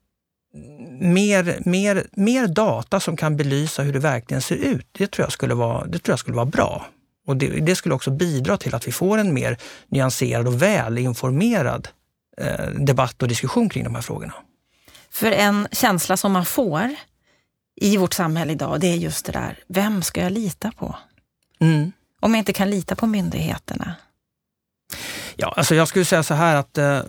mer, mer, mer data som kan belysa hur det verkligen ser ut, det tror jag skulle vara, det tror jag skulle vara bra. Och det, det skulle också bidra till att vi får en mer nyanserad och väl informerad eh, debatt och diskussion kring de här frågorna. För en känsla som man får i vårt samhälle idag, det är just det där, vem ska jag lita på? Mm. Om jag inte kan lita på myndigheterna. Ja, alltså jag skulle säga så här att eh,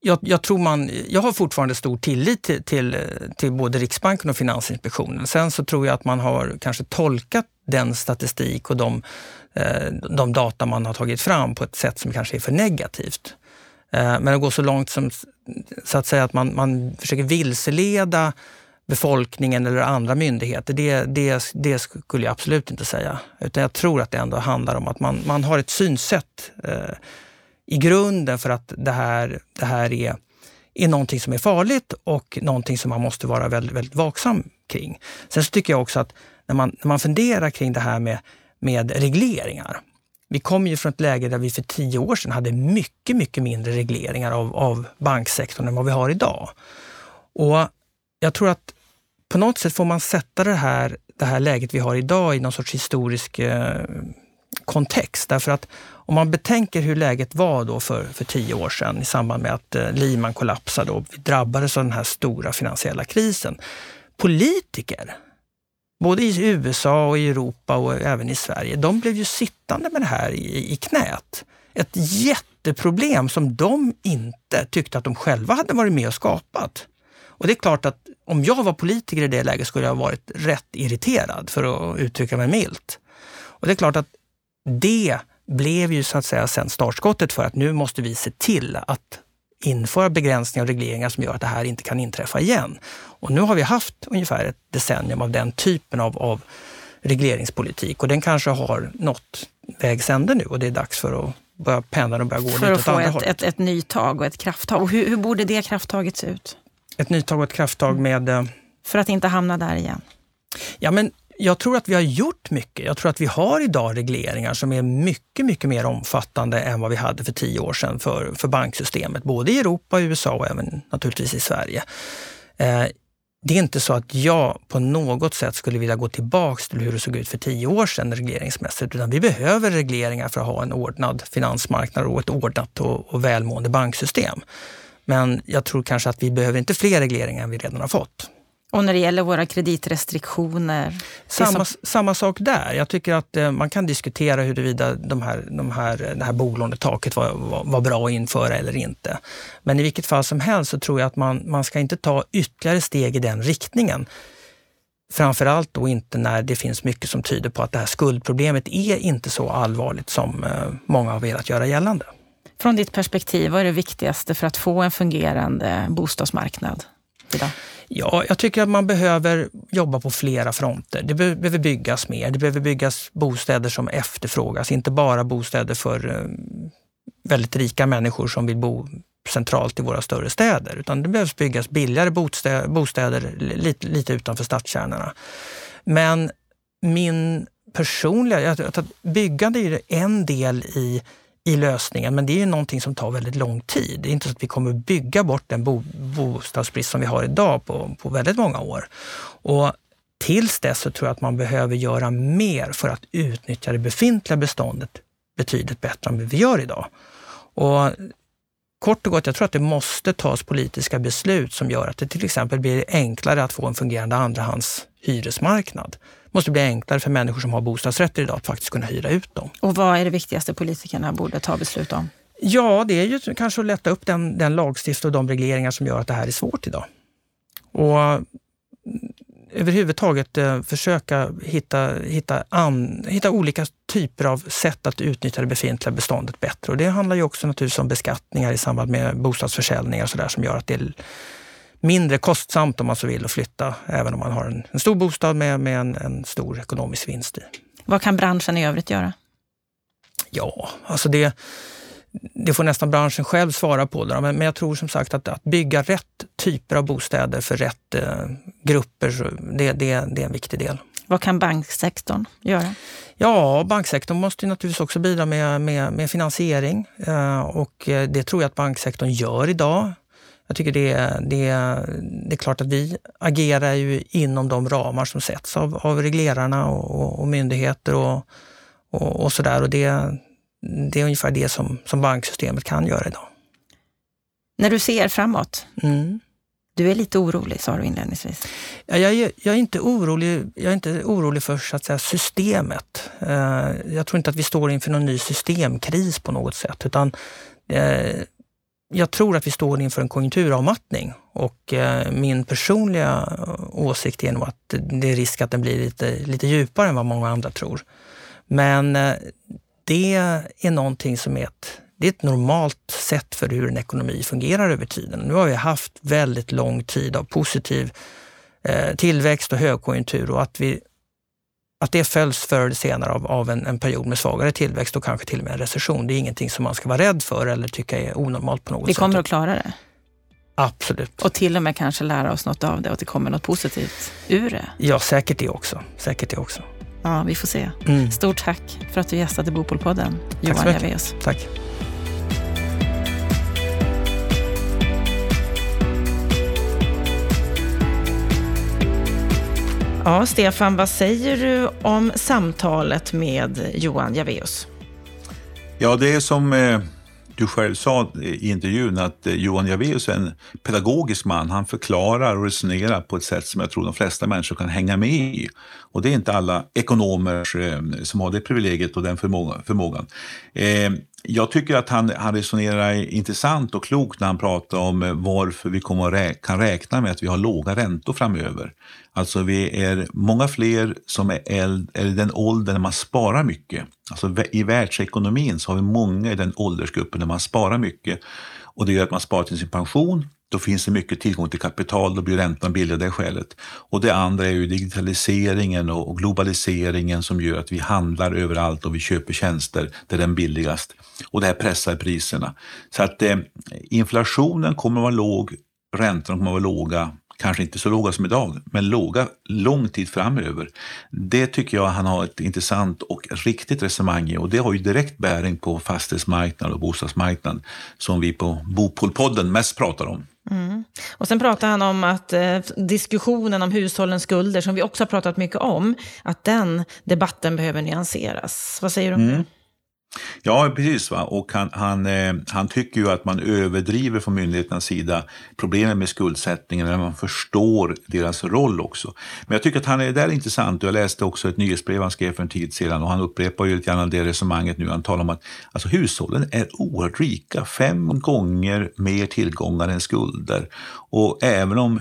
jag, jag, tror man, jag har fortfarande stor tillit till, till, till, både Riksbanken och Finansinspektionen. Sen så tror jag att man har kanske tolkat den statistik och de, eh, de data man har tagit fram på ett sätt som kanske är för negativt. Eh, men att gå så långt som så att säga att man, man försöker vilseleda befolkningen eller andra myndigheter, det, det, det skulle jag absolut inte säga. Utan jag tror att det ändå handlar om att man, man har ett synsätt eh, i grunden för att det här, det här är, är någonting som är farligt och någonting som man måste vara väldigt, väldigt vaksam kring. Sen så tycker jag också att när man, när man funderar kring det här med, med regleringar. Vi kommer ju från ett läge där vi för tio år sedan hade mycket, mycket mindre regleringar av, av banksektorn än vad vi har idag. Och jag tror att på något sätt får man sätta det här, det här läget vi har idag i någon sorts historisk eh, kontext. Därför att om man betänker hur läget var då för, för tio år sedan i samband med att eh, Lehman kollapsade och vi drabbades av den här stora finansiella krisen. Politiker, både i USA och i Europa och även i Sverige, de blev ju sittande med det här i, i knät. Ett jätteproblem som de inte tyckte att de själva hade varit med och skapat. Och det är klart att om jag var politiker i det läget skulle jag varit rätt irriterad, för att uttrycka mig milt. Och det är klart att det blev ju så att säga sen startskottet för att nu måste vi se till att införa begränsningar och regleringar som gör att det här inte kan inträffa igen. Och nu har vi haft ungefär ett decennium av den typen av, av regleringspolitik och den kanske har nått vägs ände nu och det är dags för att börja pendeln och börja gå för lite åt andra hållet. För att få ett, ett, ett nytag och ett krafttag. Och hur, hur borde det krafttaget se ut? Ett nytag och ett krafttag med... Eh, för att inte hamna där igen? Ja, men jag tror att vi har gjort mycket. Jag tror att vi har idag regleringar som är mycket, mycket mer omfattande än vad vi hade för tio år sedan för, för banksystemet, både i Europa, USA och även naturligtvis i Sverige. Eh, det är inte så att jag på något sätt skulle vilja gå tillbaks till hur det såg ut för tio år sedan regleringsmässigt, utan vi behöver regleringar för att ha en ordnad finansmarknad och ett ordnat och, och välmående banksystem. Men jag tror kanske att vi behöver inte fler regleringar än vi redan har fått. Och när det gäller våra kreditrestriktioner? Samma, som... samma sak där. Jag tycker att eh, man kan diskutera huruvida de här, de här, det här bolånetaket var, var, var, bra att införa eller inte. Men i vilket fall som helst så tror jag att man, man ska inte ta ytterligare steg i den riktningen. Framförallt då inte när det finns mycket som tyder på att det här skuldproblemet är inte så allvarligt som eh, många har velat göra gällande. Från ditt perspektiv, vad är det viktigaste för att få en fungerande bostadsmarknad idag? Ja, jag tycker att man behöver jobba på flera fronter. Det behöver byggas mer. Det behöver byggas bostäder som efterfrågas, inte bara bostäder för eh, väldigt rika människor som vill bo centralt i våra större städer, utan det behövs byggas billigare bostäder lite, lite utanför stadskärnorna. Men min personliga, att byggande är en del i i lösningen, men det är någonting som tar väldigt lång tid. Det är inte så att vi kommer bygga bort den bo bostadsbrist som vi har idag på, på väldigt många år. Och tills dess så tror jag att man behöver göra mer för att utnyttja det befintliga beståndet betydligt bättre än vi gör idag. Och kort och gott, jag tror att det måste tas politiska beslut som gör att det till exempel blir enklare att få en fungerande andrahands hyresmarknad måste bli enklare för människor som har bostadsrätter idag att faktiskt kunna hyra ut dem. Och vad är det viktigaste politikerna borde ta beslut om? Ja, det är ju kanske att lätta upp den, den lagstiftning och de regleringar som gör att det här är svårt idag. Och mm, överhuvudtaget eh, försöka hitta, hitta, an, hitta olika typer av sätt att utnyttja det befintliga beståndet bättre. Och det handlar ju också naturligtvis om beskattningar i samband med bostadsförsäljningar så där, som gör att det mindre kostsamt om man så vill att flytta, även om man har en, en stor bostad med, med en, en, stor ekonomisk vinst i. Vad kan branschen i övrigt göra? Ja, alltså det, det får nästan branschen själv svara på. Det, men, men jag tror som sagt att, att bygga rätt typer av bostäder för rätt eh, grupper, det, det, det är en viktig del. Vad kan banksektorn göra? Ja, banksektorn måste naturligtvis också bidra med, med, med finansiering eh, och eh, det tror jag att banksektorn gör idag. Jag tycker det, det, det är klart att vi agerar ju inom de ramar som sätts av, av reglerarna och, och myndigheter och, och, och sådär. Och det, det är ungefär det som, som banksystemet kan göra idag. När du ser framåt, mm. du är lite orolig sa du inledningsvis. Ja, jag, är, jag, är inte orolig, jag är inte orolig för så att säga, systemet. Eh, jag tror inte att vi står inför någon ny systemkris på något sätt, utan eh, jag tror att vi står inför en konjunkturavmattning och eh, min personliga eh, åsikt är nog att det är risk att den blir lite, lite djupare än vad många andra tror. Men eh, det är någonting som är ett, det är ett normalt sätt för hur en ekonomi fungerar över tiden. Nu har vi haft väldigt lång tid av positiv tillväxt och högkonjunktur och att, vi, att det följs förr eller senare av, av en, en, period med svagare tillväxt och kanske till och med en recession. Det är ingenting som man ska vara rädd för eller tycka är onormalt på något sätt. Vi kommer att klara det? Absolut. Och till och med kanske lära oss något av det och att det kommer något positivt ur det? Ja, säkert det också. Säkert det också. Ja, vi får se. Mm. Stort tack för att du gästade Bopolpodden, Johan Javeus. Tack. Ja, Stefan, vad säger du om samtalet med Johan Javeus? Ja, det är som eh, du själv sa i intervjun att eh, Johan Javeus är en pedagogisk man. Han förklarar och resonerar på ett sätt som jag tror de flesta människor kan hänga med i. Och det är inte alla ekonomer eh, som har det privilegiet och den förmågan. Eh, jag tycker att han, han resonerar intressant och klokt när han pratar om eh, varför vi kommer rä kan räkna med att vi har låga räntor framöver. Alltså vi är många fler som är äldre, eller den åldern när man sparar mycket. Alltså i världsekonomin så har vi många i den åldersgruppen där man sparar mycket och det gör att man sparar till sin pension. Då finns det mycket tillgång till kapital, då blir räntan billig av det skälet. Och det andra är ju digitaliseringen och globaliseringen som gör att vi handlar överallt och vi köper tjänster där den är billigast. Och det här pressar priserna. Så att eh, inflationen kommer att vara låg, räntorna kommer att vara låga kanske inte så låga som idag, men låga lång tid framöver. Det tycker jag han har ett intressant och riktigt resonemang i och det har ju direkt bäring på fastighetsmarknaden och bostadsmarknaden som vi på Bopolpodden mest pratar om. Mm. Och sen pratar han om att eh, diskussionen om hushållens skulder, som vi också har pratat mycket om, att den debatten behöver nyanseras. Vad säger du om mm. det? Ja, precis. Va? Och han, han, eh, han tycker ju att man överdriver från myndigheternas sida problemen med skuldsättningen när man förstår deras roll också. Men jag tycker att han är där intressant. Jag läste också ett nyhetsbrev han skrev för en tid sedan och han upprepar ju lite grann det resonemanget nu. Han talar om att alltså, hushållen är oerhört rika, fem gånger mer tillgångar än skulder. Och även om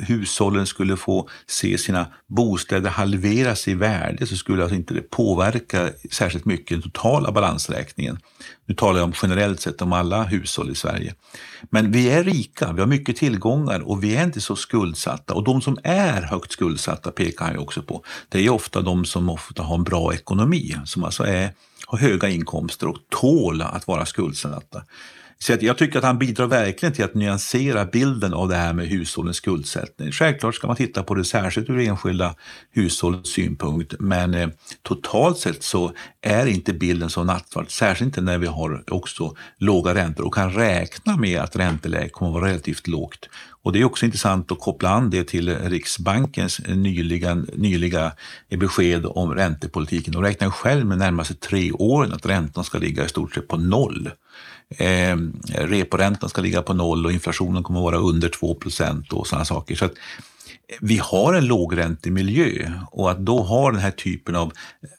hushållen skulle få se sina bostäder halveras i värde så skulle alltså inte det påverka särskilt mycket den totala balansräkningen. Nu talar jag om generellt sett om alla hushåll i Sverige. Men vi är rika, vi har mycket tillgångar och vi är inte så skuldsatta. Och de som är högt skuldsatta pekar han ju också på. Det är ofta de som ofta har en bra ekonomi, som alltså är, har höga inkomster och tål att vara skuldsatta. Så jag tycker att han bidrar verkligen till att nyansera bilden av det här med hushållens skuldsättning. Självklart ska man titta på det särskilt ur enskilda hushållens synpunkt, men eh, totalt sett så är inte bilden så nattsvart, särskilt inte när vi har också låga räntor och kan räkna med att ränteläget kommer att vara relativt lågt. Och det är också intressant att koppla an det till Riksbankens nyliga, nyliga besked om räntepolitiken. De räknar själv med närmaste tre åren att räntan ska ligga i stort sett på noll. Eh, reporäntan ska ligga på noll och inflationen kommer att vara under 2 procent och sådana saker. Så att eh, vi har en lågräntemiljö och att då ha den här typen av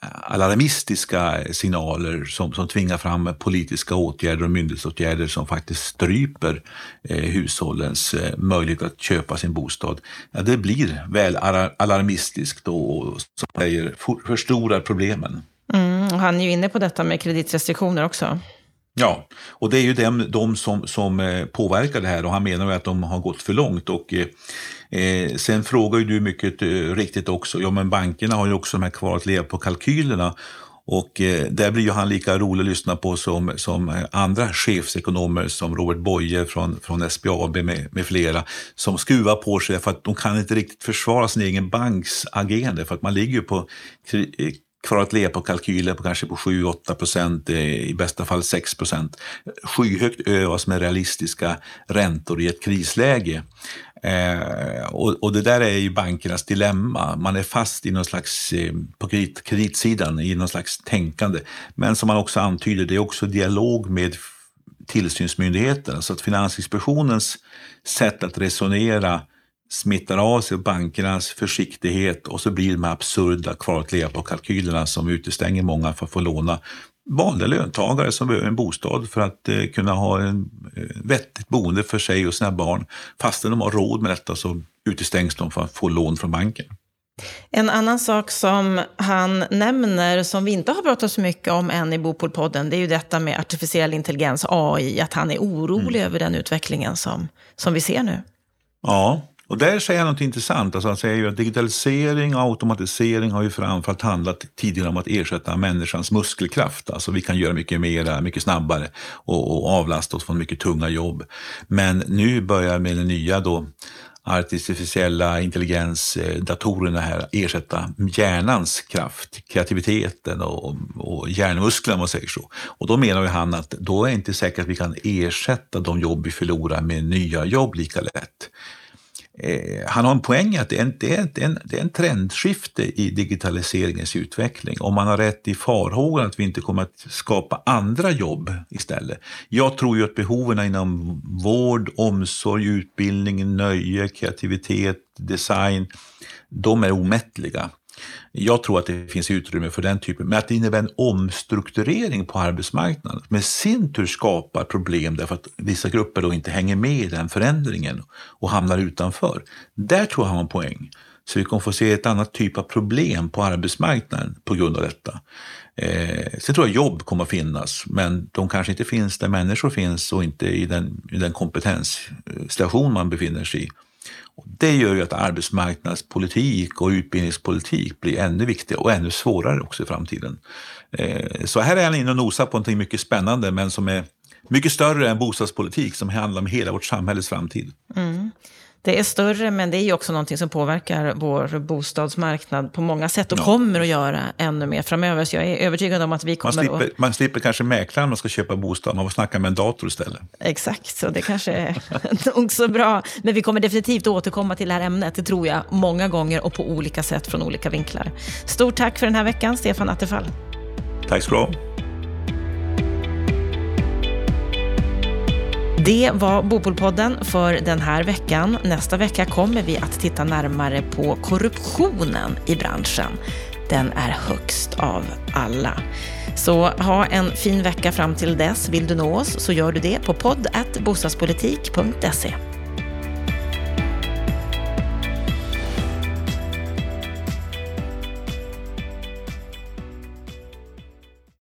eh, alarmistiska signaler som, som tvingar fram politiska åtgärder och myndighetsåtgärder som faktiskt stryper eh, hushållens eh, möjlighet att köpa sin bostad. Ja, det blir väl alarmistiskt och som säger förstorar problemen. Mm, han är ju inne på detta med kreditrestriktioner också. Ja, och det är ju dem, de som, som eh, påverkar det här och han menar att de har gått för långt. Och, eh, eh, sen frågar ju du mycket eh, riktigt också, ja men bankerna har ju också de här kvar att leva på kalkylerna och eh, där blir ju han lika rolig att lyssna på som, som eh, andra chefsekonomer som Robert Boye från, från SBAB med, med flera som skruvar på sig för att de kan inte riktigt försvara sin egen banks agerande för att man ligger ju på kvar att leva på kalkyler på kanske på 7-8 procent, eh, i bästa fall 6 procent. Skyhögt över vad som är realistiska räntor i ett krisläge. Eh, och, och, det där är ju bankernas dilemma. Man är fast i någon slags, eh, på kredit, kreditsidan, i någon slags tänkande. Men som man också antyder, det är också dialog med tillsynsmyndigheten. Så att Finansinspektionens sätt att resonera smittar av sig bankernas försiktighet och så blir de absurda kvar att leva på kalkylerna som utestänger många för att få låna. Vanliga löntagare som behöver en bostad för att eh, kunna ha en eh, vettigt boende för sig och sina barn. Fastän de har råd med detta så utestängs de för att få lån från banken. En annan sak som han nämner, som vi inte har pratat så mycket om än i Bopolpodden, det är ju detta med artificiell intelligens, AI, att han är orolig mm. över den utvecklingen som, som vi ser nu. Ja, och där säger han något intressant. Alltså han säger ju att digitalisering och automatisering har ju framförallt handlat tidigare om att ersätta människans muskelkraft. Alltså vi kan göra mycket mer, mycket snabbare och, och avlasta oss från mycket tunga jobb. Men nu börjar med det nya då artificiella intelligens, eh, datorerna här ersätta hjärnans kraft, kreativiteten och, och hjärnmusklerna om man säger så. Och då menar han att då är det inte säkert att vi kan ersätta de jobb vi förlorar med nya jobb lika lätt. Eh, han har en poäng att det är en, det, är en, det är en trendskifte i digitaliseringens utveckling. Om man har rätt i farhågan att vi inte kommer att skapa andra jobb istället. Jag tror ju att behoven inom vård, omsorg, utbildning, nöje, kreativitet, design, de är omättliga. Jag tror att det finns utrymme för den typen, men att det innebär en omstrukturering på arbetsmarknaden med sin tur skapar problem därför att vissa grupper då inte hänger med i den förändringen och hamnar utanför. Där tror jag han har en poäng. Så vi kommer få se ett annat typ av problem på arbetsmarknaden på grund av detta. Eh, sen tror jag jobb kommer att finnas, men de kanske inte finns där människor finns och inte i den, i den kompetensstation man befinner sig i. Det gör ju att arbetsmarknadspolitik och utbildningspolitik blir ännu viktigare och ännu svårare också i framtiden. Eh, så här är han inne och nosar på någonting mycket spännande men som är mycket större än bostadspolitik som handlar om hela vårt samhälles framtid. Mm. Det är större, men det är ju också någonting som påverkar vår bostadsmarknad på många sätt och ja. kommer att göra ännu mer framöver. Så jag är övertygad om att vi kommer man slipper, att... Man slipper kanske mäklaren när man ska köpa bostad, man får snacka med en dator istället. Exakt, så det kanske är <laughs> nog så bra. Men vi kommer definitivt återkomma till det här ämnet, det tror jag, många gånger och på olika sätt från olika vinklar. Stort tack för den här veckan, Stefan Attefall. Tack ska du ha. Det var Bopolpodden för den här veckan. Nästa vecka kommer vi att titta närmare på korruptionen i branschen. Den är högst av alla. Så ha en fin vecka fram till dess. Vill du nå oss så gör du det på podd bostadspolitik.se.